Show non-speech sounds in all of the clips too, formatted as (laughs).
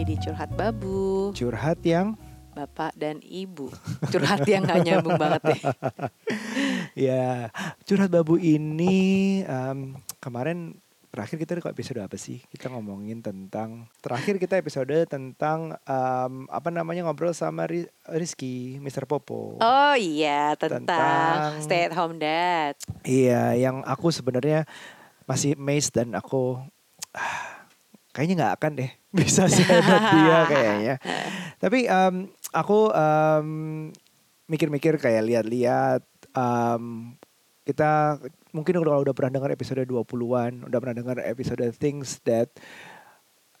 kembali di Curhat Babu curhat yang Bapak dan Ibu Curhat yang gak nyambung banget deh (laughs) ya curhat babu ini em, kemarin terakhir kita kok episode apa sih? Kita ngomongin tentang terakhir kita episode tentang em, apa namanya ngobrol sama Ri- Rizky, Mr. Popo. Oh iya, tentang, Tentang- stay at home dad Iya, yang aku sebenarnya masih amazed dan aku ah, kayaknya nggak akan deh (laughs) bisa sehebat dia (laughs) kayaknya. Tapi em, aku em, mikir-mikir kayak lihat-lihat em, kita mungkin kalau udah pernah dengar episode 20-an, udah pernah dengar episode things that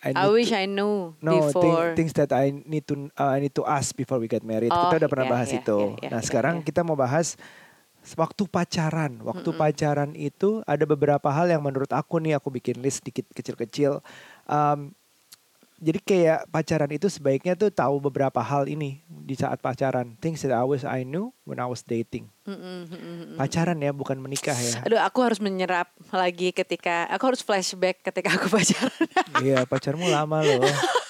I, I wish to- I knew No, thing- before things that I need to uh, I need to ask before we get married. Oh, kita udah pernah iya, bahas iya, itu. iya, iya, nah, iya, sekarang iya. kita mau bahas waktu pacaran. Waktu Mm-mm. pacaran itu ada beberapa hal yang menurut aku nih aku bikin list sedikit kecil-kecil. Um, jadi kayak pacaran itu sebaiknya tuh tahu beberapa hal ini di saat pacaran. Things that I was I knew when I was dating. Mm-mm. Pacaran ya, bukan menikah ya. Aduh aku harus menyerap lagi ketika Aku harus flashback ketika aku (laughs) pacaran Iya, pacarmu lama loh.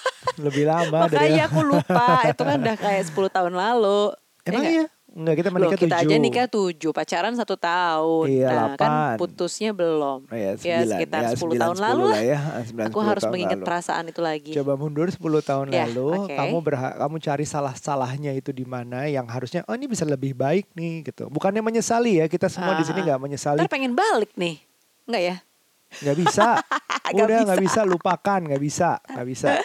(laughs) Lebih lama dari Makanya (laughs) aku lupa Itu kan udah kayak 10 tahun lalu Emang nggak? iya? Enggak, kita Loh, menikah kita aja tujuh. nikah tujuh, pacaran satu tahun. Iya, nah, kan putusnya belum. Oh, ya, Ya, sembilan. sekitar Ya, 10 sembilan, tahun 10 lalu lah. ya. Ah, sembilan, Aku 10 harus tahun mengingat lalu. perasaan itu lagi. Coba mundur 10 tahun Ya, lalu, oke. kamu berhak kamu cari salah-salahnya itu di mana yang harusnya oh ini bisa lebih baik nih gitu. Bukannya menyesali ya, kita semua di sini Ah. nggak menyesali. Ntar pengen balik nih. Enggak ya? nggak bisa. (laughs) Udah nggak bisa. bisa lupakan, nggak bisa, nggak bisa. (laughs)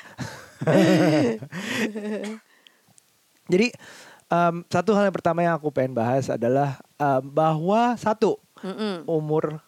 (laughs) Jadi em, satu hal yang pertama yang aku pengen bahas adalah em, bahwa satu Mm-mm. umur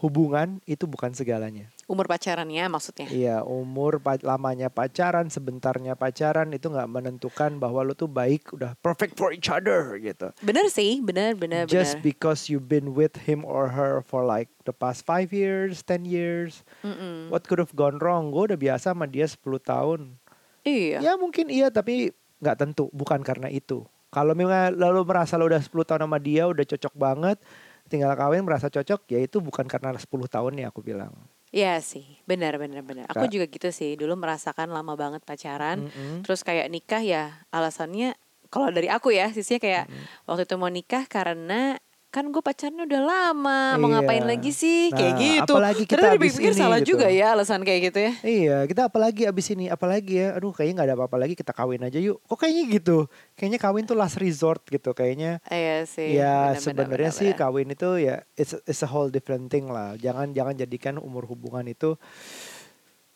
hubungan itu bukan segalanya. Umur pacarannya maksudnya. Iya, umur pa- lamanya pacaran, sebentarnya pacaran itu nggak menentukan bahwa lo tuh baik, udah perfect for each other gitu. Bener sih, bener, bener, Just bener. because you've been with him or her for like the past five years, 10 years, Mm-mm. what could have gone wrong? Gue udah biasa sama dia 10 tahun. Iya. Ya mungkin iya, tapi nggak tentu, bukan karena itu. Kalau memang lalu merasa lo udah 10 tahun sama dia, udah cocok banget, tinggal kawin merasa cocok, ya itu bukan karena 10 tahunnya aku bilang. Iya sih, benar, benar, benar. Aku juga gitu sih. Dulu merasakan lama banget pacaran. Mm-mm. Terus kayak nikah ya alasannya kalau dari aku ya sisinya kayak waktu itu mau nikah karena kan gue pacarnya udah lama mau Iya. ngapain lagi sih kayak Nah, gitu. apalagi kita Ternyata abis dipikir ini salah gitu. juga ya alasan kayak gitu ya. Iya, kita apalagi abis ini, apalagi ya, aduh kayaknya nggak ada apa-apa lagi, kita kawin aja yuk. Kok kayaknya gitu? Kayaknya kawin tuh last resort gitu, kayaknya. Iya sih. ya benar, sebenarnya benar, sih benar. kawin itu ya it's, it's a whole different thing lah. Jangan jangan jadikan umur hubungan itu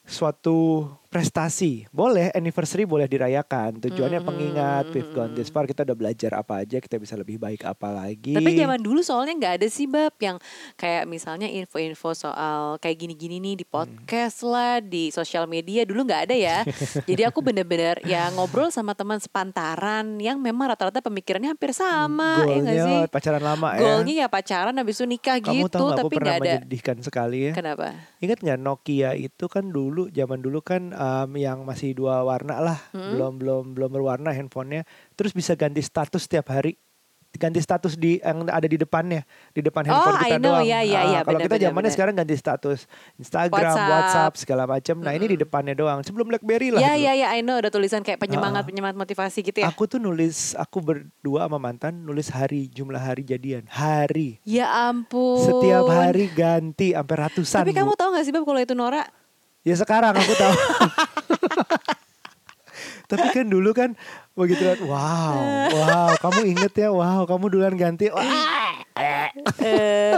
suatu prestasi. Boleh anniversary boleh dirayakan. Tujuannya Mm, pengingat, we've gone this far, kita udah belajar apa aja, kita bisa lebih baik apa lagi. Tapi zaman dulu soalnya nggak ada sih bab yang kayak misalnya info-info soal kayak gini-gini nih di podcast lah di sosial media dulu nggak ada ya. (laughs) Jadi aku bener-bener ya ngobrol sama teman sepantaran yang memang rata-rata pemikirannya hampir sama ya Goalnya sih? pacaran lama ya. Goalnya ya pacaran habis itu nikah Kamu gitu tahu gak tapi nggak ada. sekali ya. Kenapa? Ingat nggak Nokia itu kan dulu zaman dulu kan em, yang masih dua warna lah, Hmm. belum belum belum berwarna handphonenya, terus bisa ganti status setiap hari, ganti status di yang ada di depannya, di depan handphone Oh, kita I know. doang. Ya, ya, ya, kalau benar, kita zamannya sekarang ganti status Instagram, WhatsApp. WhatsApp, segala macam. Nah ini di depannya doang. Sebelum BlackBerry lah. Ya dulu. ya ya I know ada tulisan kayak penyemangat Ah. penyemangat motivasi gitu ya. Aku tuh nulis, aku berdua sama mantan nulis hari, jumlah hari jadian, hari. Ya ampun. Setiap hari ganti sampai ratusan. Tapi Bu. kamu tahu gak sih Bab kalau itu Nora? Ya sekarang aku tahu. Tapi kan dulu kan begitu lihat, wow, wow, kamu inget ya, wow, kamu duluan ganti, wah, Eh,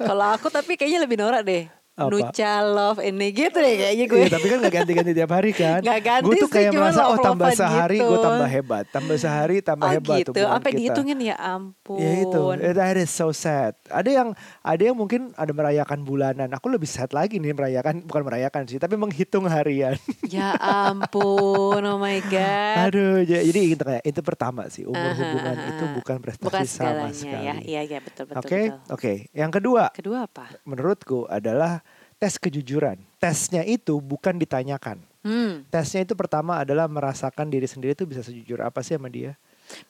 kalau aku tapi kayaknya lebih norak deh. Apa? Nucha love ini gitu deh kayaknya gue. Iya, tapi kan gak ganti-ganti tiap hari kan. Nggak ganti Gue tuh sih, kayak cuma merasa oh tambah sehari gue gitu. tambah hebat, tambah sehari tambah oh hebat gitu. hubungan Sampai kita. dihitungin ya ampun. Ya itu, that is so sad. Ada yang ada yang mungkin ada merayakan bulanan. Aku lebih sad lagi nih merayakan, bukan merayakan sih, tapi menghitung harian. Ya ampun, oh my god. Aduh, jadi itu kayak itu pertama sih umur Aha, hubungan aha, itu bukan prestasi Bukan sama sekali. ya. Iya iya betul betul. Oke, betul. oke. Yang kedua, Kedua apa? menurutku adalah tes kejujuran. Tesnya itu bukan ditanyakan. Hmm. Tesnya itu pertama adalah merasakan diri sendiri itu bisa sejujur apa sih sama dia.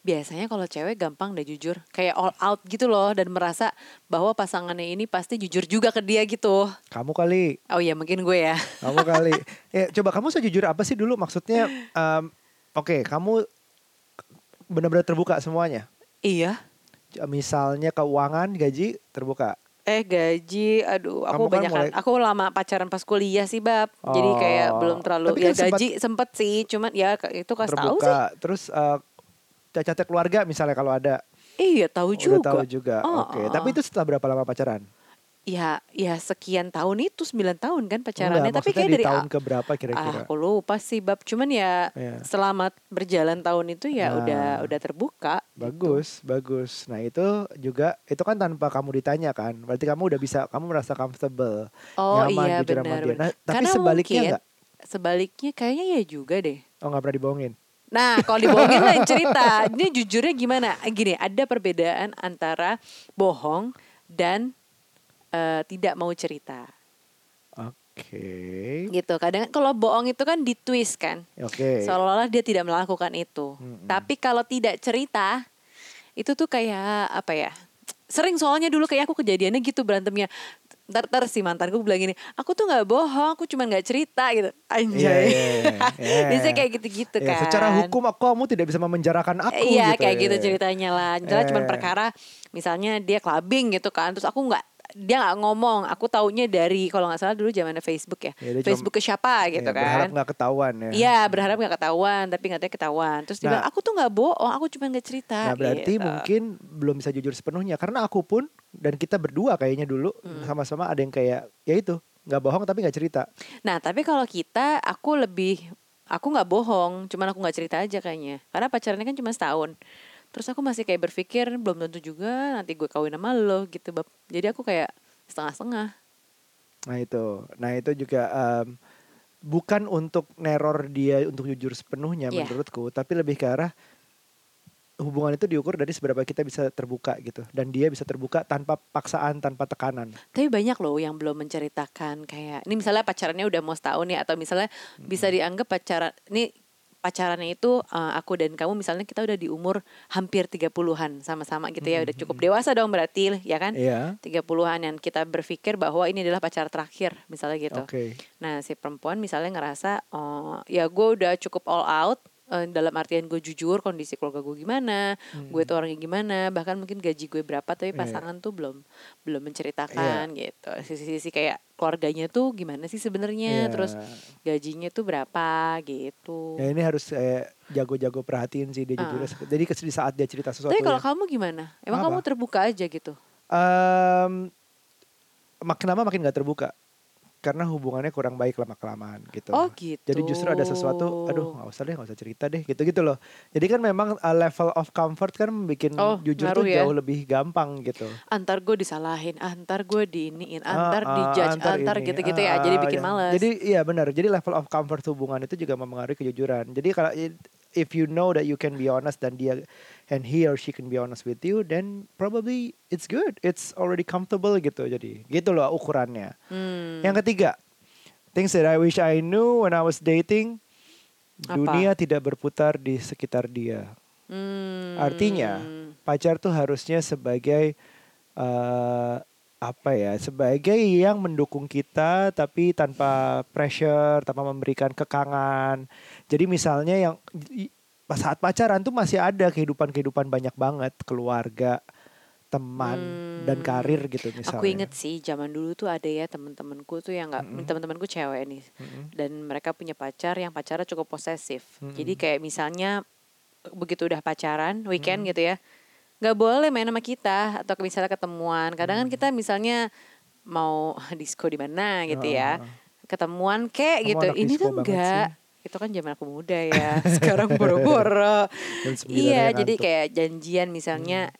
biasanya kalau cewek gampang deh jujur kayak all out gitu loh dan merasa bahwa pasangannya ini pasti jujur juga ke dia gitu Kamu kali, oh iya mungkin gue ya (laughs) kamu kali. Ya, coba kamu sejujur apa sih dulu maksudnya? em, Oke, kamu benar-benar terbuka semuanya. iya Misalnya keuangan, gaji terbuka. Eh gaji aduh aku Kamu kan banyak mulai- aku lama pacaran pas kuliah sih bab jadi kayak Oh, belum terlalu tapi ya kan sempat- gaji sempet sih cuman ya itu kasih tahu sih. Terus eh, cacatnya keluarga misalnya kalau ada iya tahu udah juga tahu juga. Oh, Oke, oh, tapi oh. itu setelah berapa lama pacaran? Ya ya sekian tahun itu 9 tahun kan pacarannya Enggak, tapi kayak dari tahun ke berapa Ah, kira-kira? aku lupa sih bab cuman ya Iya. selama berjalan tahun itu ya Nah. udah udah terbuka gitu. Bagus, bagus. Nah itu juga itu kan tanpa kamu ditanya kan. Berarti kamu udah bisa, kamu merasa comfortable, oh nyaman iya jujur sama dia. Nah, tapi Karena sebaliknya mungkin- enggak? sebaliknya kayaknya ya juga deh Oh nggak pernah dibohongin. Nah, kalau dibohongin lain cerita. Ini jujurnya gimana? Gini, ada perbedaan antara bohong dan eh, tidak mau cerita. Oke, Gitu. Kadang kalau bohong itu kan ditwist kan. oke. Seolah-olah dia tidak melakukan itu. Mm-mm. Tapi kalau tidak cerita, itu tuh kayak apa ya? Sering soalnya dulu kayak aku kejadiannya gitu berantemnya. Ntar, ntar si mantanku bilang gini, aku tuh nggak bohong, aku cuma nggak cerita gitu. Iya, Anjay. iya, iya, iya. (laughs) Biasanya kayak gitu-gitu Ya, kan. secara hukum aku kamu tidak bisa memenjarakan aku Iya gitu. kayak ya. gitu ceritanya lah. Misalnya cuma Eh. perkara misalnya dia clubbing gitu kan. Terus aku nggak dia nggak ngomong. Aku taunya dari kalau nggak salah dulu zamannya Facebook ya. Ya, cuma- Facebook ke siapa gitu Ya, Berharap kan. nggak ketahuan ya. Iya berharap nggak ketahuan tapi katanya ketahuan. Terus dia Nah. bilang aku tuh nggak bohong. Aku cuma nggak cerita. Nah berarti gitu. mungkin belum bisa jujur sepenuhnya karena aku pun dan kita berdua kayaknya dulu Hmm. sama-sama ada yang kayak ya itu nggak bohong tapi nggak cerita. Nah tapi kalau kita aku lebih aku nggak bohong. Cuman aku nggak cerita aja kayaknya. Karena pacarannya kan cuma setahun. Terus aku masih kayak berpikir belum tentu juga nanti gue kawin sama lo gitu bab. Jadi aku kayak setengah-setengah. Nah itu, nah itu juga em, bukan untuk neror dia untuk jujur sepenuhnya Iya. menurutku, tapi lebih ke arah hubungan itu diukur dari seberapa kita bisa terbuka gitu dan dia bisa terbuka tanpa paksaan tanpa tekanan. Tapi banyak loh yang belum menceritakan kayak ini misalnya pacarannya udah mau setahun ya atau misalnya bisa dianggap pacaran ini pacarannya itu eh, aku dan kamu misalnya kita udah di umur hampir 30-an sama-sama gitu ya udah cukup dewasa dong berarti ya kan Iya. 30-an yang kita berpikir bahwa ini adalah pacar terakhir misalnya gitu. Oke. Nah si perempuan misalnya ngerasa oh ya gue udah cukup all out eh, dalam artian gue jujur kondisi keluarga gue gimana, gue tuh orangnya gimana, bahkan mungkin gaji gue berapa tapi Iya. pasangan tuh belum belum menceritakan gitu. Sisi-sisi kayak keluarganya tuh gimana sih sebenarnya, Iya. terus gajinya tuh berapa gitu. Ya ini harus eh, jago-jago perhatiin sih dia jujur. Jadi di saat dia cerita sesuatu. Tapi kalau yang- kamu gimana? Emang Apa? kamu terbuka aja gitu? Em, makin lama makin gak terbuka karena hubungannya kurang baik lama kelamaan gitu. Oh gitu. Jadi justru ada sesuatu, aduh nggak usah deh, nggak usah cerita deh, gitu-gitu loh. Jadi kan memang uh, level of comfort kan bikin Oh, jujur tuh ya. jauh lebih gampang gitu. antar gue disalahin, antar gue diiniin, Ah, antar ah, dijudge, antar, ini, gitu-gitu ah, ya. Jadi ah, bikin ya. males. Jadi iya benar. Jadi level of comfort hubungan itu juga mempengaruhi kejujuran. Jadi kalau if you know that you can be honest dan dia and he or she can be honest with you, then probably it's good. It's already comfortable gitu. Jadi gitu loh ukurannya. Hmm. Yang ketiga, things that I wish I knew when I was dating. Apa? Dunia tidak berputar di sekitar dia. Hmm. Artinya, pacar tuh harusnya sebagai eh apa ya sebagai yang mendukung kita tapi tanpa pressure tanpa memberikan kekangan jadi misalnya yang saat pacaran tuh masih ada kehidupan kehidupan banyak banget keluarga teman dan Hmm. karir gitu misalnya Aku inget sih zaman dulu tuh ada ya temen-temenku tuh yang nggak Mm-mm. temen-temenku cewek nih Mm-mm. dan mereka punya pacar yang pacarnya cukup posesif. Mm-mm. Jadi kayak misalnya begitu udah pacaran weekend Mm. gitu ya nggak boleh main sama kita atau misalnya ketemuan. Kadang kan Mm. kita misalnya mau (laughs) disco di mana gitu ya Ah, ketemuan kek Kamu gitu. Ini tuh enggak. Itu kan zaman aku muda ya. (laughs) Sekarang boro-boro. jam 9 Iya, udah jadi kayak janjian misalnya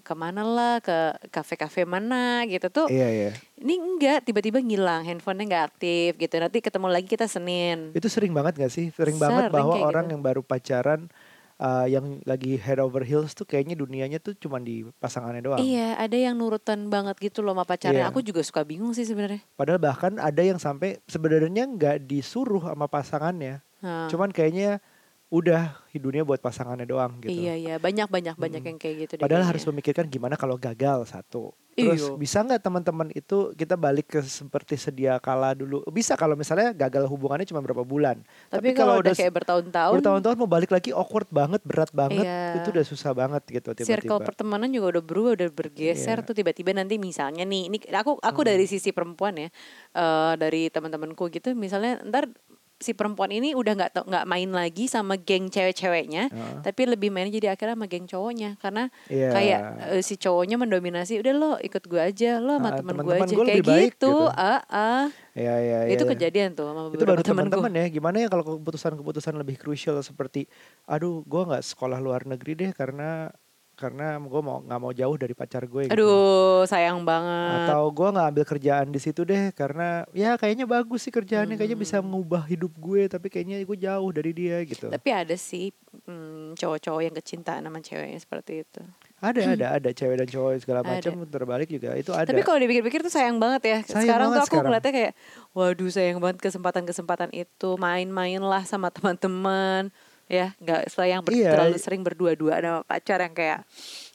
ke mana lah ke kafe-kafe mana gitu tuh. iya iya Ini enggak, tiba-tiba ngilang, handphonenya nggak aktif gitu. Nanti ketemu lagi kita Senin. itu sering banget gak sih sering banget Sering bahwa kayak orang gitu. yang baru pacaran uh, yang lagi head over heels tuh kayaknya dunianya tuh cuman di pasangannya doang Iya, ada yang nurutan banget gitu loh sama pacarnya. Iya. Aku juga suka bingung sih sebenarnya. Padahal bahkan ada yang sampai sebenarnya nggak disuruh sama pasangannya. Nah, Cuman kayaknya udah hidupnya buat pasangannya doang gitu. Iya iya banyak banyak banyak yang kayak gitu. Padahal harus memikirkan gimana kalau gagal satu. Terus Iya. bisa nggak teman-teman itu kita balik ke seperti sedia kala dulu? Bisa kalau misalnya gagal hubungannya cuma berapa bulan. Tapi, kalau udah kayak bertahun-tahun, bertahun-tahun mau balik lagi awkward banget, berat banget, Iya. itu udah susah banget gitu circle tiba-tiba. pertemanan juga udah berubah, udah bergeser Iya. tuh tiba-tiba nanti misalnya nih, ini aku aku dari sisi perempuan ya, eh, dari teman-temanku gitu, misalnya ntar si perempuan ini udah nggak nggak main lagi sama geng cewek-ceweknya, Heeh. tapi lebih main jadi akhirnya sama geng cowoknya karena Iya. kayak eh, si cowoknya mendominasi, udah lo ikut gue aja, lo sama Ah, temen gue aja gua kayak lebih baik gitu, gitu. ah ah. Iya, iya, itu iya. kejadian tuh sama itu baru teman-teman ya gimana ya kalau keputusan-keputusan lebih krusial seperti aduh gua nggak sekolah luar negeri deh karena karena gue mau nggak mau jauh dari pacar gue gitu. Aduh sayang banget. atau gua nggak ambil kerjaan di situ deh karena ya kayaknya bagus sih kerjaannya kayaknya bisa Hmm. mengubah hidup gue tapi kayaknya gue jauh dari dia gitu Tapi ada sih hmm, cowok-cowok yang kecintaan sama ceweknya seperti itu. ada ada ada cewek dan cowok segala macam terbalik juga itu ada Tapi kalau dipikir-pikir tuh sayang banget ya. Sayang sekarang tuh banget aku sekarang. ngeliatnya kayak, waduh sayang banget kesempatan-kesempatan itu. Main-main lah sama teman-teman. Ya, nggak sayang ber- Iya. terlalu sering berdua-dua sama pacar yang kayak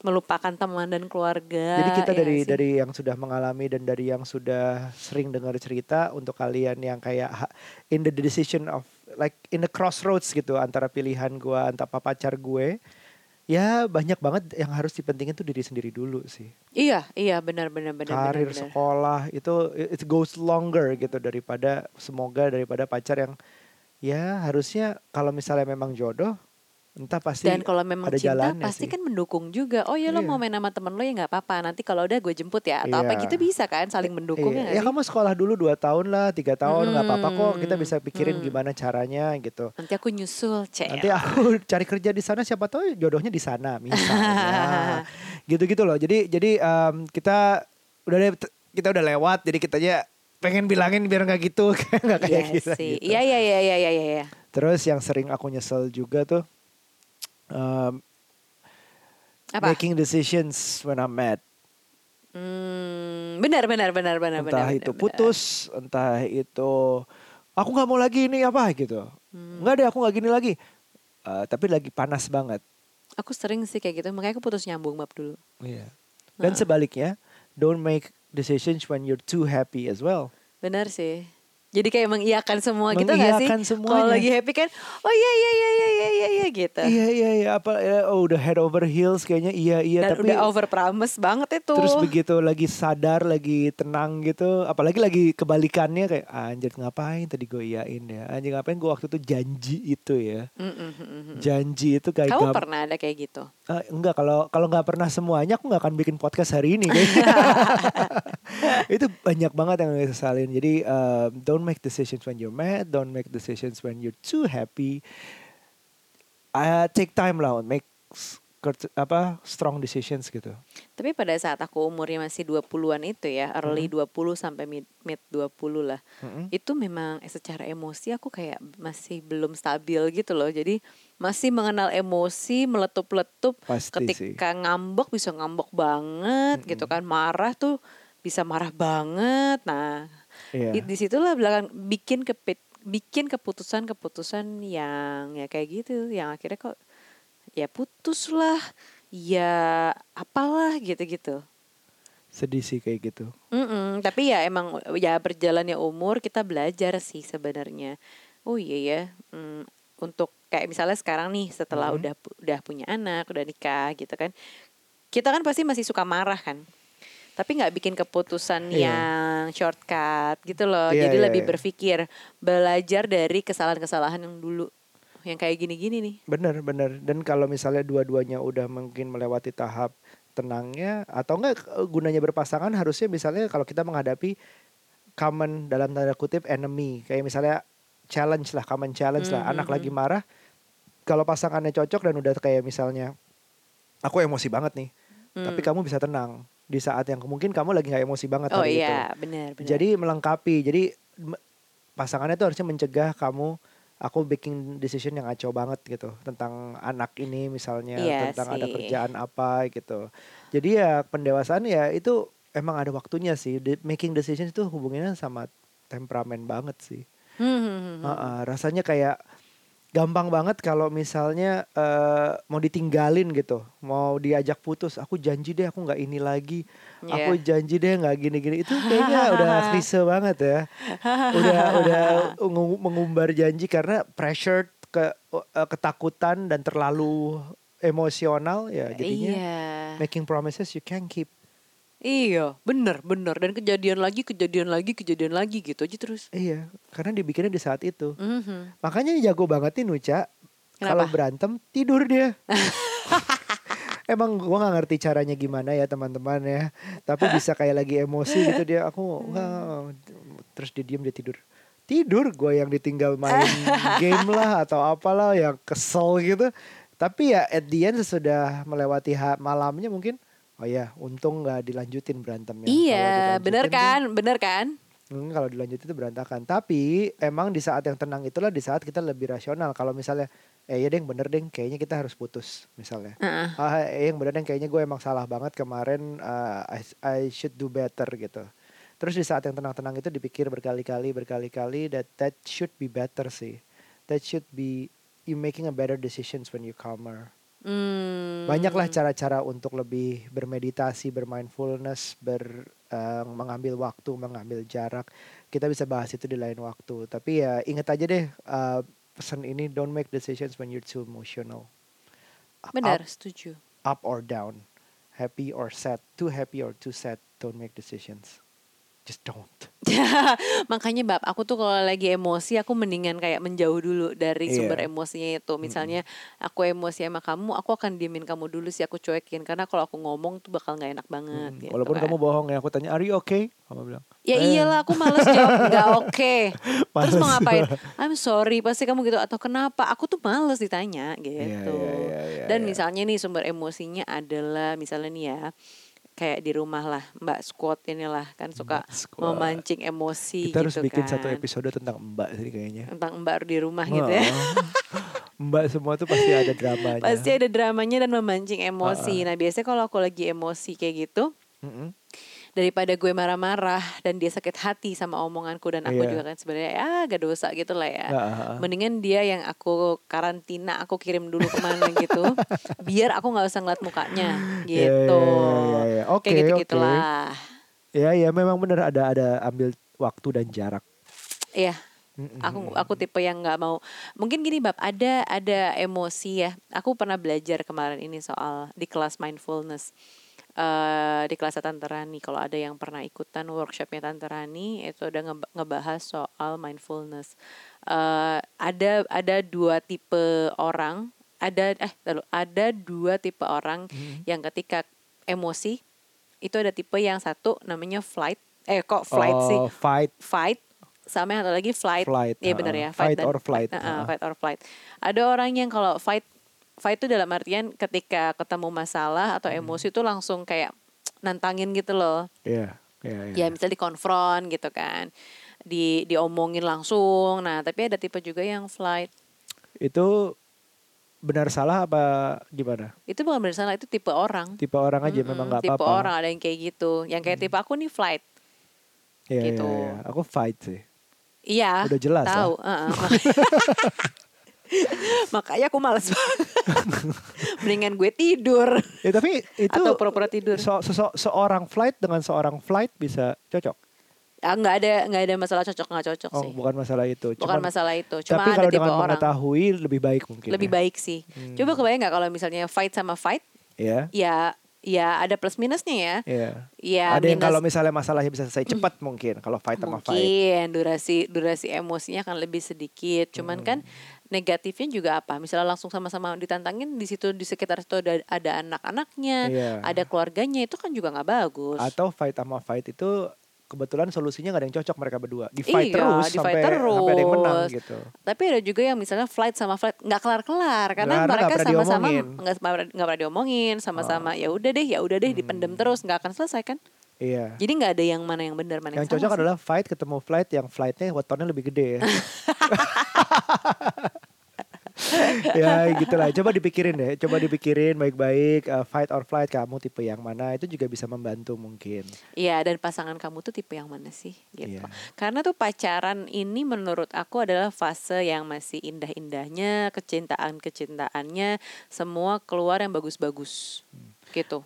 melupakan teman dan keluarga. Jadi kita ya dari sih? dari yang sudah mengalami dan dari yang sudah sering dengar cerita untuk kalian yang kayak in the decision of like in the crossroads gitu antara pilihan gua antara pacar gue ya banyak banget yang harus dipentingin tuh diri sendiri dulu sih Iya, iya benar-benar benar karir benar. sekolah itu it goes longer gitu daripada semoga daripada pacar yang ya harusnya kalau misalnya memang jodoh entah pasti Dan kalau memang ada cinta pasti sih. kan mendukung juga. Oh ya lo Iya. mau main sama temen lo ya nggak apa-apa. Nanti kalau udah gue jemput ya atau apa Iya. gitu bisa kan saling mendukung Iya, ya. ya kamu sekolah dulu dua tahun lah tiga tahun nggak apa-apa kok kita Hmm, bisa pikirin hmm. gimana caranya gitu Nanti aku nyusul, cek. nanti aku (laughs) cari kerja di sana siapa tahu jodohnya di sana misalnya (laughs) gitu-gitu loh jadi jadi em, kita udah deh- kita udah lewat jadi kita aja pengen bilangin biar nggak gitu (laughs) nggak kayak Iya gitu, sih. gitu. Iya iya iya iya iya iya. terus yang sering aku nyesel juga tuh em, Apa? making decisions when I'm mad Hmm, benar benar benar benar entah benar. itu benar, putus entah itu aku nggak mau lagi ini apa gitu Hmm. nggak deh aku nggak gini lagi Eh, tapi lagi panas banget benar. Aku sering sih kayak gitu, makanya aku putus nyambung bab dulu. Iya. dan Nah. sebaliknya don't make decisions when you're too happy as well Benar sih. Jadi kayak mengiyakan semua gitu gak sih? Mengiyakan Kalau lagi happy kan, oh iya iya iya iya iya iya, iya gitu. iya iya iya apa ya, oh udah head over heels kayaknya iya iya Dan tapi udah over promise banget itu. terus begitu lagi sadar lagi tenang gitu apalagi lagi kebalikannya kayak "Ah, anjir ngapain tadi gue iyain ya anjir ngapain gue waktu itu janji itu ya Mm, mm, mm, mm. janji itu kayak Kamu pernah ada kayak gitu? Eh, enggak kalau kalau nggak pernah semuanya aku nggak akan bikin podcast hari ini (laughs) itu banyak banget yang gue sesalin. Jadi um, don't make decisions when you're mad don't make decisions when you're too happy. Uh, take time lah make apa strong decisions gitu Tapi pada saat aku umurnya masih 20-an itu ya, early 20 sampai mid, mid 20 lah. Mm-mm. Itu memang secara emosi aku kayak masih belum stabil gitu loh. Jadi masih mengenal emosi, meletup-letup. Ketika ngambek bisa ngambek banget gitu kan. Marah tuh bisa marah banget. Nah, Iya. di di situlah belakang bikin kepit bikin keputusan-keputusan yang ya kayak gitu yang akhirnya kok ya putus lah ya apalah gitu-gitu sedih sih kayak gitu Mm-mm, tapi ya emang ya berjalannya umur kita belajar sih sebenarnya oh iya ya mm, untuk kayak misalnya sekarang nih setelah Mhm. udah udah punya anak udah nikah gitu kan kita kan pasti masih suka marah kan tapi nggak bikin keputusan Iya. yang shortcut gitu loh Iya, jadi iya, lebih iya. berpikir belajar dari kesalahan-kesalahan yang dulu yang kayak gini-gini nih. Bener bener dan kalau misalnya dua-duanya udah mungkin melewati tahap tenangnya atau enggak eh, gunanya berpasangan harusnya misalnya kalau kita menghadapi common dalam tanda kutip enemy. Kayak misalnya challenge lah common challenge lah. Hmm, anak hmm, lagi marah kalau pasangannya cocok dan udah kayak misalnya aku emosi banget nih tapi Hmm. kamu bisa tenang. Di saat yang mungkin kamu lagi nggak emosi banget oh hari itu. iya benar benar. Jadi melengkapi. Jadi pasangannya tuh harusnya mencegah kamu aku bikin decision yang ngaco banget gitu tentang anak ini misalnya Iya tentang ada sih. kerjaan apa gitu. Jadi ya pendewasaan ya itu emang ada waktunya sih. Di- making decision itu hubungannya sama temperamen banget sih. Hmm, hmm, hmm, hmm. Heeh, rasanya kayak gampang banget kalau misalnya eh, mau ditinggalin gitu, mau diajak putus, aku janji deh aku nggak ini lagi, aku Iya. janji deh nggak gini-gini. Itu kayaknya (laughs) udah klise banget ya, udah udah ngu- mengumbar janji karena pressure ke eh, ketakutan dan terlalu emosional ya jadinya Iya. making promises you can keep. Iya, bener, bener. Dan kejadian lagi, kejadian lagi, kejadian lagi gitu aja terus. Iya, karena dibikinnya di saat itu. Mhm. Makanya jago banget nih Nuca. Kalau berantem tidur dia. (laughs) Emang gua nggak ngerti caranya gimana ya teman-teman ya. Tapi bisa kayak lagi emosi gitu dia. Aku nggak. Terus dia diem dia tidur. Tidur gue yang ditinggal main (laughs) game lah atau apalah yang kesel gitu. Tapi ya at the end sesudah melewati malamnya mungkin. Oh ya, untung nggak dilanjutin berantemnya. Iya, dilanjutin bener tuh- kan? Bener kan? Hmm, kalau dilanjut itu berantakan. Tapi emang di saat yang tenang itulah di saat kita lebih rasional. Kalau misalnya, eh ya deng bener deng, kayaknya kita harus putus misalnya. Heeh. Ah, eh yang bener deng, kayaknya gue emang salah banget kemarin. uh, I, I should do better gitu. Terus di saat yang tenang-tenang itu dipikir berkali-kali, berkali-kali that that should be better sih. That should be you making a better decisions when you calmer. Hmm. Banyaklah cara-cara untuk lebih bermeditasi, bermindfulness, ber eh, mengambil waktu, mengambil jarak. Kita bisa bahas itu di lain waktu. Tapi ya ingat aja deh eh, pesan ini don't make decisions when you're too emotional. Benar, Up, setuju. up or down, happy or sad, too happy or too sad, don't make decisions. Just don't. (laughs) Makanya bab aku tuh kalau lagi emosi aku mendingan kayak menjauh dulu dari Iya. sumber emosinya itu. Misalnya aku emosi sama kamu, aku akan diemin kamu dulu sih aku cuekin karena kalau aku ngomong tuh bakal nggak enak banget. Hmm, gitu Walaupun kan. kamu bohong ya, aku tanya, are you okay? Kamu bilang, Ya "Eh, iyalah aku males jawab nggak (laughs) oke. Terus mau ngapain? I'm sorry pasti kamu gitu atau kenapa? Aku tuh males ditanya gitu. Iya, iya, iya, iya, Dan iya. misalnya nih sumber emosinya adalah misalnya nih ya kayak di rumah lah Mbak Squad inilah kan suka memancing emosi Kita harus gitu bikin kan. satu episode tentang mbak sih kayaknya. tentang Mbak di rumah gitu ya. (laughs) mbak semua tuh pasti ada dramanya. Pasti ada dramanya dan memancing emosi. Nah biasanya kalau aku lagi emosi kayak gitu Mm-mm. Daripada gue marah-marah dan dia sakit hati sama omonganku dan aku Iya. juga kan sebenarnya ya gak dosa gitu lah ya. Ah. Mendingan dia yang aku karantina, aku kirim dulu ke mana gitu, (laughs) biar aku nggak usah ngeliat mukanya Iya, gitu. iya, iya, iya. Oke, Kayak gitu oke. gitulah. Ya ya memang benar ada ada ambil waktu dan jarak. Iya. Aku aku tipe yang nggak mau. Mungkin gini bab ada ada emosi ya. Aku pernah belajar kemarin ini soal di kelas mindfulness. Eh di kelas Tante Rani kalau ada yang pernah ikutan workshopnya Tante Rani itu udah ngeba- ngebahas soal mindfulness. eh ada ada dua tipe orang, ada eh lalu ada dua tipe orang yang ketika emosi itu ada tipe yang satu namanya flight. Eh kok flight sih? Oh, fight fight sama yang satu lagi flight. Flight, ha-ha. benar ya, Fight dan or flight, Uh, ha-ha. fight or flight. Ada orang yang kalau fight fight itu dalam artian ketika ketemu masalah atau Hmm. emosi itu langsung kayak nantangin gitu loh. Iya, iya, iya. Ya misalnya dikonfront gitu kan. Di diomongin langsung. Nah, tapi ada tipe juga yang flight. Itu benar salah apa gimana? Itu bukan benar salah, itu tipe orang. Tipe orang aja Mm-mm, memang nggak Tipe apa-apa. Hmm. orang ada yang kayak gitu. Yang kayak tipe aku nih flight. Iya, iya, gitu. iya. Aku fight sih. Iya. Udah jelas lah. Tahu. uh-uh, (laughs) (laughs) (laughs) makanya- aku males banget. (laughs) Mendingan gue tidur Ya tapi itu atau pura-pura tidur. so- so- seorang flight dengan seorang flight bisa cocok. Ah, nggak ada nggak ada masalah cocok nggak cocok Oh, sih. bukan masalah itu. Bukan Cuman- masalah itu. Cuma tapi ada kalau tipe dengan orang mengetahui lebih baik mungkin. lebih ya. baik sih. Hmm. Coba kebayang nggak kalau misalnya fight sama fight, Ya. ya ya ada plus minusnya ya. Iya. Ya ada yang minus kalau misalnya masalahnya bisa selesai cepat mungkin kalau fight sama fight. mungkin durasi durasi emosinya akan lebih sedikit. Cuman kan Hmm. Negatifnya juga apa? Misalnya langsung sama-sama ditantangin di situ di sekitar situ ada, ada anak-anaknya, Iya. ada keluarganya itu kan juga nggak bagus. Atau fight sama fight itu kebetulan solusinya nggak ada yang cocok mereka berdua. Di fight Iya, terus di sampai fight sampai ada yang menang terus. gitu. Tapi ada juga yang misalnya flight sama flight nggak kelar-kelar karena Karena mereka sama-sama nggak pernah diomongin, sama-sama Oh. ya udah deh, ya udah deh Hmm. dipendem terus nggak akan selesai kan? Iya. Jadi nggak ada yang mana yang benar mana yang, Yang cocok sih. adalah fight ketemu flight yang flightnya wetonnya lebih gede ya. (laughs) (laughs) ya gitulah. Coba dipikirin deh. Coba dipikirin baik-baik. uh, fight or flight kamu tipe yang mana itu juga bisa membantu mungkin. Iya dan pasangan kamu tuh tipe yang mana sih gitu. Iya. Karena tuh pacaran ini menurut aku adalah fase yang masih indah-indahnya, kecintaan-kecintaannya semua keluar yang bagus-bagus. Hmm. Gitu.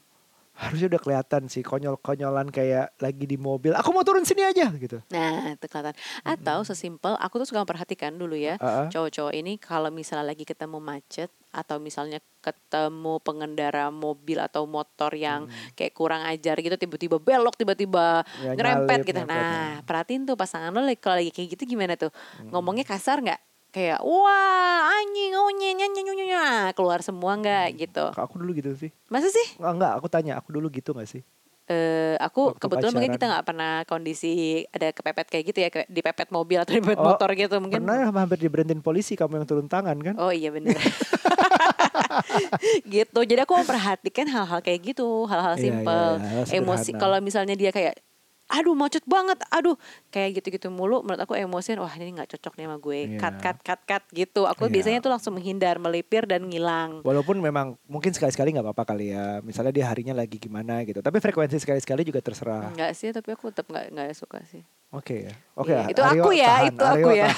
Harusnya udah kelihatan sih konyol-konyolan kayak lagi di mobil. Aku mau turun sini aja gitu. Nah, itu kelihatan. Atau sesimpel aku tuh suka memperhatikan dulu ya. Uh-uh. Cowok-cowok ini kalau misalnya lagi ketemu macet atau misalnya ketemu pengendara mobil atau motor yang kayak kurang ajar gitu tiba-tiba belok tiba-tiba Hmm. Ya, ngerempet nyalip, gitu. nyalip, Nah, perhatiin tuh pasangan lo kalau lagi kayak gitu gimana tuh? Ngomongnya kasar nggak? Kayak wah anjing oh nyanyi keluar semua nggak gitu. Aku dulu gitu sih. Masa sih? Enggak, enggak, aku tanya, aku dulu gitu gak sih? eh aku Waktu kebetulan mungkin pacaran. kita nggak pernah kondisi ada kepepet kayak gitu ya kayak dipepet mobil atau dipepet Oh, motor gitu mungkin Pernah hampir diberhentiin polisi kamu yang turun tangan kan? oh iya bener (laughs) gitu jadi aku memperhatikan hal-hal kayak gitu hal-hal simpel iya, hal emosi kalau misalnya dia kayak aduh macet banget aduh kayak gitu-gitu mulu menurut aku emosian wah ini nggak cocok nih sama gue Iya. cut cut cut cut gitu aku Iya. biasanya tuh langsung menghindar melipir dan ngilang Walaupun memang mungkin sekali-sekali nggak apa-apa kali ya. Misalnya dia harinya lagi gimana gitu. Tapi frekuensi sekali-sekali juga terserah. Enggak sih tapi aku tetap nggak nggak suka sih Oke ya. Oke. Iya, ya. itu Aryo aku ya, tahan, itu Aryo aku ya.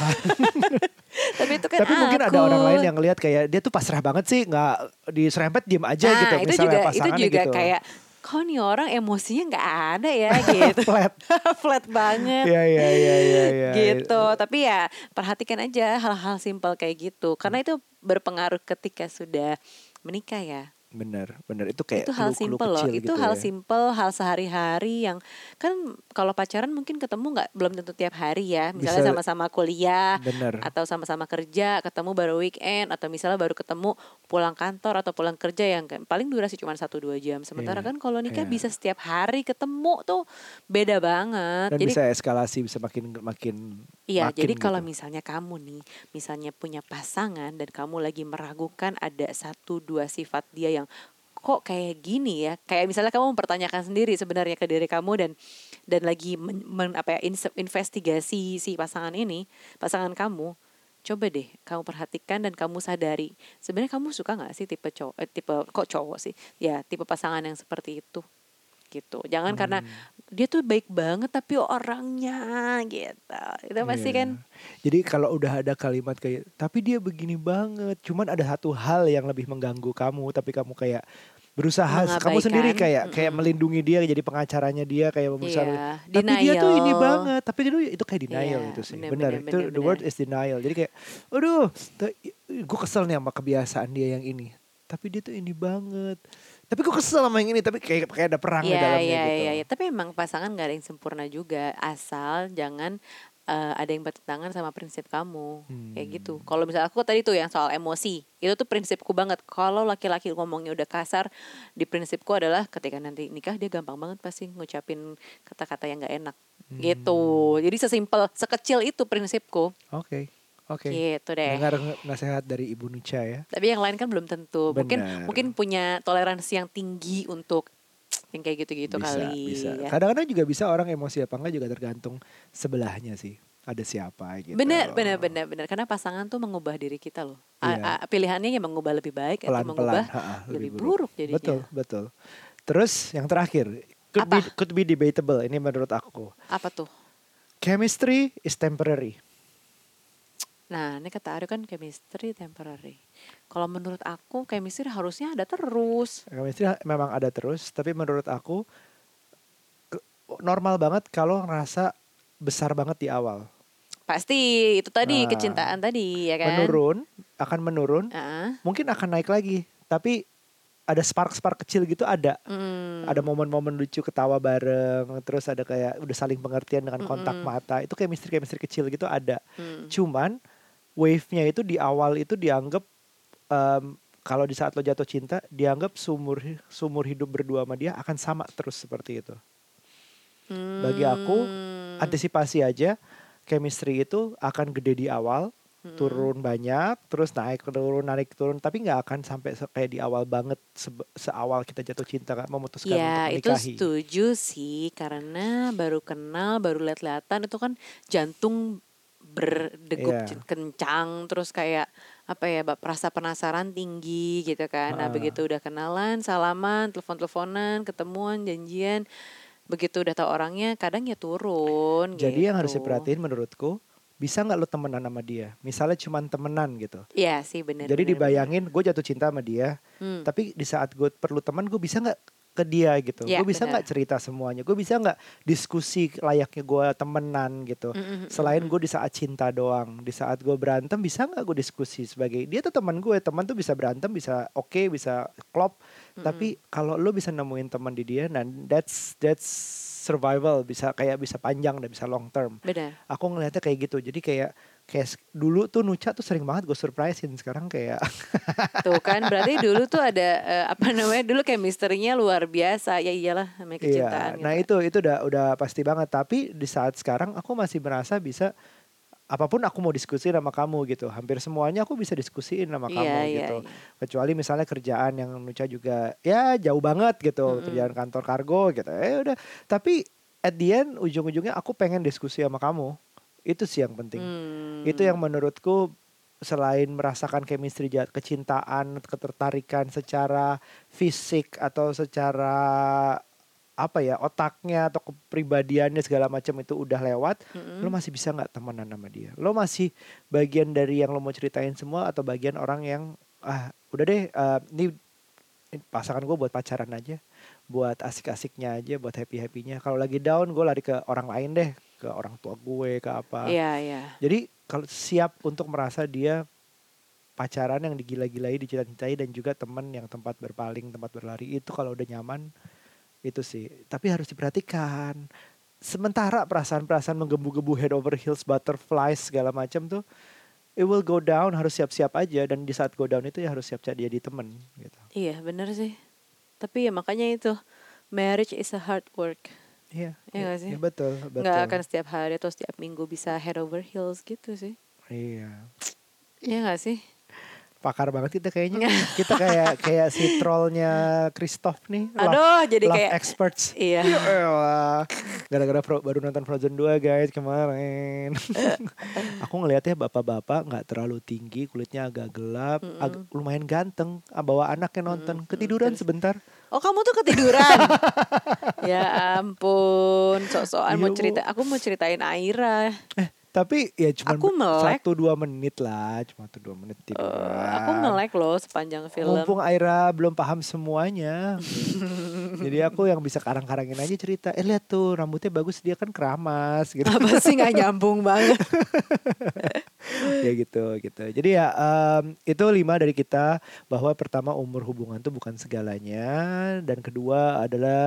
(laughs) tapi itu kan Tapi mungkin ada aku. orang lain yang ngelihat kayak dia tuh pasrah banget sih, nggak diserempet diem aja nah, gitu. itu Misalnya juga itu juga gitu. kayak kok nih orang emosinya nggak ada ya (laughs) gitu flat. (laughs) flat banget Iya iya iya iya. iya. gitu tapi ya perhatikan aja hal-hal simpel kayak gitu karena itu berpengaruh ketika sudah menikah ya Bener bener itu kayak itu hal simpel loh itu gitu hal ya. simpel hal sehari-hari yang kan kalau pacaran mungkin ketemu nggak belum tentu tiap hari ya misalnya Bisa- sama-sama kuliah Bener. atau sama-sama kerja ketemu baru weekend atau misalnya baru ketemu pulang kantor atau pulang kerja yang paling durasi cuma satu dua jam sementara Iya, kan kalau nikah iya. bisa setiap hari ketemu tuh beda banget Dan jadi bisa eskalasi bisa makin makin. Iya, makin jadi kalau gitu. misalnya kamu nih, misalnya punya pasangan dan kamu lagi meragukan ada satu dua sifat dia yang kok kayak gini ya, kayak misalnya kamu mempertanyakan sendiri sebenarnya ke diri kamu dan dan lagi men, men- apa ya investigasi si pasangan ini, pasangan kamu, coba deh kamu perhatikan dan kamu sadari. Sebenarnya kamu suka nggak sih tipe cowok, eh, tipe kok cowok sih, ya tipe pasangan yang seperti itu gitu. Jangan karena Hmm. Dia tuh baik banget tapi orangnya gitu. Itu pasti Iya. kan. Jadi kalau udah ada kalimat kayak tapi dia begini banget, cuman ada satu hal yang lebih mengganggu kamu, tapi kamu kayak berusaha kamu sendiri kayak kayak mm-mm. melindungi dia jadi pengacaranya dia kayak berusaha Iya, tapi dia tuh ini denial. banget tapi itu itu kayak denial Iya, itu sih. bener, benar bener, itu bener, the word is denial. Jadi kayak aduh gue kesel nih sama kebiasaan dia yang ini. Tapi dia tuh ini banget tapi gue kesel sama yang ini tapi kayak kayak ada perang di Iya, dalamnya iya, gitu iya, iya. Tapi emang pasangan gak ada yang sempurna juga. Asal jangan eh, ada yang bertentangan sama prinsip kamu. Kayak gitu. Hmm. Kalau misalnya aku tadi tuh yang soal emosi. Itu tuh prinsipku banget. Kalau laki-laki ngomongnya udah kasar. Di prinsipku adalah ketika nanti nikah dia gampang banget pasti ngucapin kata-kata yang gak enak. Gitu. Hmm. Jadi sesimpel, sekecil itu prinsipku. oke oke Gitu deh. dengar nasihat dari ibu Nucha ya Tapi yang lain kan belum tentu. Mungkin Benar. mungkin punya toleransi yang tinggi untuk yang kayak gitu-gitu bisa kali. bisa ya. kadang-kadang juga bisa orang emosi apa enggak juga tergantung sebelahnya sih ada siapa gitu Benar, benar, benar, benar. Karena pasangan tuh mengubah diri kita loh. A- Iya. a- pilihannya yang mengubah lebih baik atau pelan-pelan mengubah ha-ha, lebih buruk jadinya. betul betul terus yang terakhir could be, Apa? could be debatable ini menurut aku Apa tuh? chemistry is temporary Nah, ini kata Aryo kan chemistry temporary. Kalau menurut aku chemistry harusnya ada terus. chemistry memang ada terus tapi menurut aku normal banget kalau ngerasa besar banget di awal Pasti itu tadi Nah, kecintaan tadi ya kan. menurun akan menurun Ah, mungkin akan naik lagi tapi ada spark-spark kecil gitu ada mm, ada momen-momen lucu ketawa bareng terus ada kayak udah saling pengertian dengan kontak Mm-mm. mata itu chemistry chemistry kecil gitu ada mm. cuman wave-nya itu di awal itu dianggap em, kalau di saat lo jatuh cinta dianggap sumur sumur hidup berdua sama dia akan sama terus seperti itu bagi aku, Hmm. antisipasi aja chemistry itu akan gede di awal Hmm. turun banyak terus naik turun naik turun tapi nggak akan sampai se- kayak di awal banget sebe- seawal kita jatuh cinta kan memutuskan Ya untuk itu menikahi setuju sih karena baru kenal baru lihat-lihatan itu kan jantung berdegup j- kencang terus kayak apa ya bak- rasa penasaran tinggi gitu kan. Nah Ah. begitu udah kenalan, salaman, telepon-teleponan, ketemuan, janjian, begitu udah tahu orangnya, kadang ya turun. Jadi yang harus gitu. diperhatiin menurutku, bisa nggak lo temenan sama dia? Misalnya cuman temenan gitu. Iya sih benar. Jadi benar, dibayangin gue jatuh cinta sama dia. Hmm. tapi di saat gue perlu teman gue bisa nggak ke dia gitu. Iya, gue bisa nggak cerita semuanya. Gue bisa nggak diskusi layaknya gue temenan gitu. Mm, mm, mm, Selain gue di saat cinta doang, di saat gue berantem bisa nggak gue diskusi sebagai dia tuh teman gue, teman tuh bisa berantem, bisa oke, bisa klop. Mm-mm. Tapi kalau lo bisa nemuin teman di dia, dan that's that's survival, bisa kayak bisa panjang dan bisa long term. Benar. Aku ngelihatnya kayak gitu. Jadi kayak kayak dulu tuh Nucha tuh sering banget gue surprisein. Sekarang kayak (laughs) Tuh kan berarti dulu tuh ada eh, apa namanya dulu kayak misterinya luar biasa. Ya iyalah namanya kecintaan. Iya, nah gitu. itu itu udah udah pasti banget. Tapi di saat sekarang aku masih merasa bisa apa pun aku mau diskusi sama kamu gitu. Hampir semuanya aku bisa diskusiin sama kamu Iya, iya, gitu. iya. Kecuali misalnya kerjaan yang Nucha juga ya jauh banget gitu, Mm-mm. kerjaan kantor kargo gitu. Eh udah. Tapi at the end ujung-ujungnya aku pengen diskusi sama kamu. Itu sih yang penting. Hmm. Itu yang menurutku selain merasakan chemistry kecintaan, ketertarikan secara fisik atau secara apa ya otaknya atau kepribadiannya segala macam itu udah lewat, Mm-mm. lo masih bisa nggak temenan sama dia? Lo masih bagian dari yang lo mau ceritain semua atau bagian orang yang ah udah deh eh, ini, ini pasangan gue buat pacaran aja, buat asik-asiknya aja, buat happy-happynya. Kalau lagi down gue lari ke orang lain deh, ke orang tua gue, ke apa. Iya iya. Jadi kalau siap untuk merasa dia pacaran yang digila-gilai, dicintai dan juga teman yang tempat berpaling, tempat berlari itu kalau udah nyaman itu sih. Tapi harus diperhatikan. Sementara perasaan-perasaan menggebu-gebu head over heels, butterflies segala macam tuh it will go down, harus siap-siap aja dan di saat go down itu ya harus siap jadi temen gitu. Iya benar sih. Tapi ya makanya itu marriage is a hard work. Iya, Iya nggak sih? iya, betul, betul. Nggak akan setiap hari atau setiap minggu bisa head over heels gitu sih. Iya. Iya gak sih? Pakar banget kita kayaknya. (laughs) kita kayak kayak si trollnya Christoph nih. love- Aduh jadi love kayak experts. Iya. Ya. Gara-gara Fro- baru nonton Frozen 2 guys kemarin. (laughs) Aku ngelihatnya bapak-bapak nggak terlalu tinggi, kulitnya agak gelap, Mm-mm. ag- lumayan ganteng. Ah, Bawa anaknya nonton, Mm-mm, ketiduran terus? sebentar. Oh kamu tuh ketiduran? (laughs) ya ampun, sok-sokan mau Iya, cerita. Aku mau ceritain Aira. Tapi ya cuma Aku melek. satu dua menit lah, cuma satu dua menit Eh, tiduran. aku melek loh sepanjang film. Mumpung Aira belum paham semuanya. (laughs) Jadi aku yang bisa karang-karangin aja cerita. Eh lihat tuh rambutnya bagus dia kan keramas gitu. Apa sih nggak (laughs) nyambung banget? (laughs) (laughs) ya gitu gitu. Jadi ya em, itu lima dari kita bahwa pertama umur hubungan tuh bukan segalanya dan kedua adalah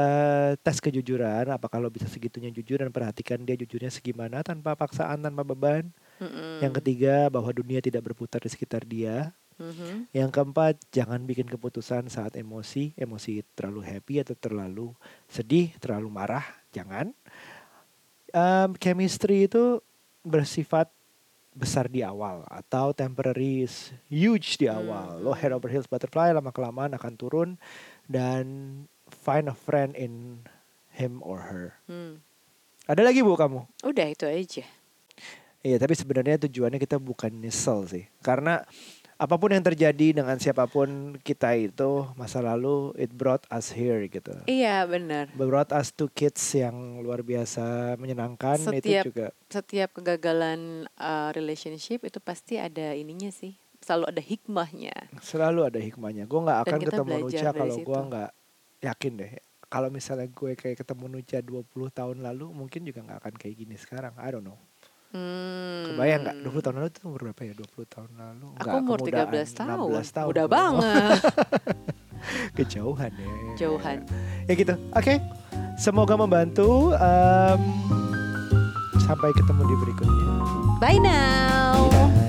tes kejujuran. Apakah lo bisa segitunya jujur dan perhatikan dia jujurnya segimana tanpa paksaan tanpa beban. Mm-mm. Yang ketiga bahwa dunia tidak berputar di sekitar dia. Mhm. Yang keempat, jangan bikin keputusan saat emosi, emosi terlalu happy atau terlalu sedih, terlalu marah, jangan. Em, chemistry itu bersifat besar di awal atau temporary is huge di awal. Lo head over heels butterfly lama kelamaan akan turun dan find a friend in him or her. Hmm. Ada lagi bu kamu? Udah itu aja. Iya, tapi sebenarnya tujuannya kita bukan nyesel sih. Karena apa pun yang terjadi dengan siapa pun kita itu masa lalu it brought us here gitu. Iya benar. Brought us to kids yang luar biasa menyenangkan Setiap- itu juga. Setiap kegagalan uh, relationship itu pasti ada ininya sih. Selalu ada hikmahnya. Selalu ada hikmahnya. Gue nggak akan ketemu Nucha kalau gue nggak yakin deh. Kalau misalnya gue kayak ketemu Nucha 20 tahun lalu mungkin juga nggak akan kayak gini sekarang. I don't know. Hmm. Kebayang nggak? 20 tahun lalu itu umur berapa ya? 20 tahun lalu? Aku Nggak, umur kemudaan. 13 tahun. 16 tahun. Udah banget. (laughs) Kejauhan ya. Jauhan. Ya gitu. Oke. Semoga membantu. Em, sampai ketemu di berikutnya. Bye now. Dadah.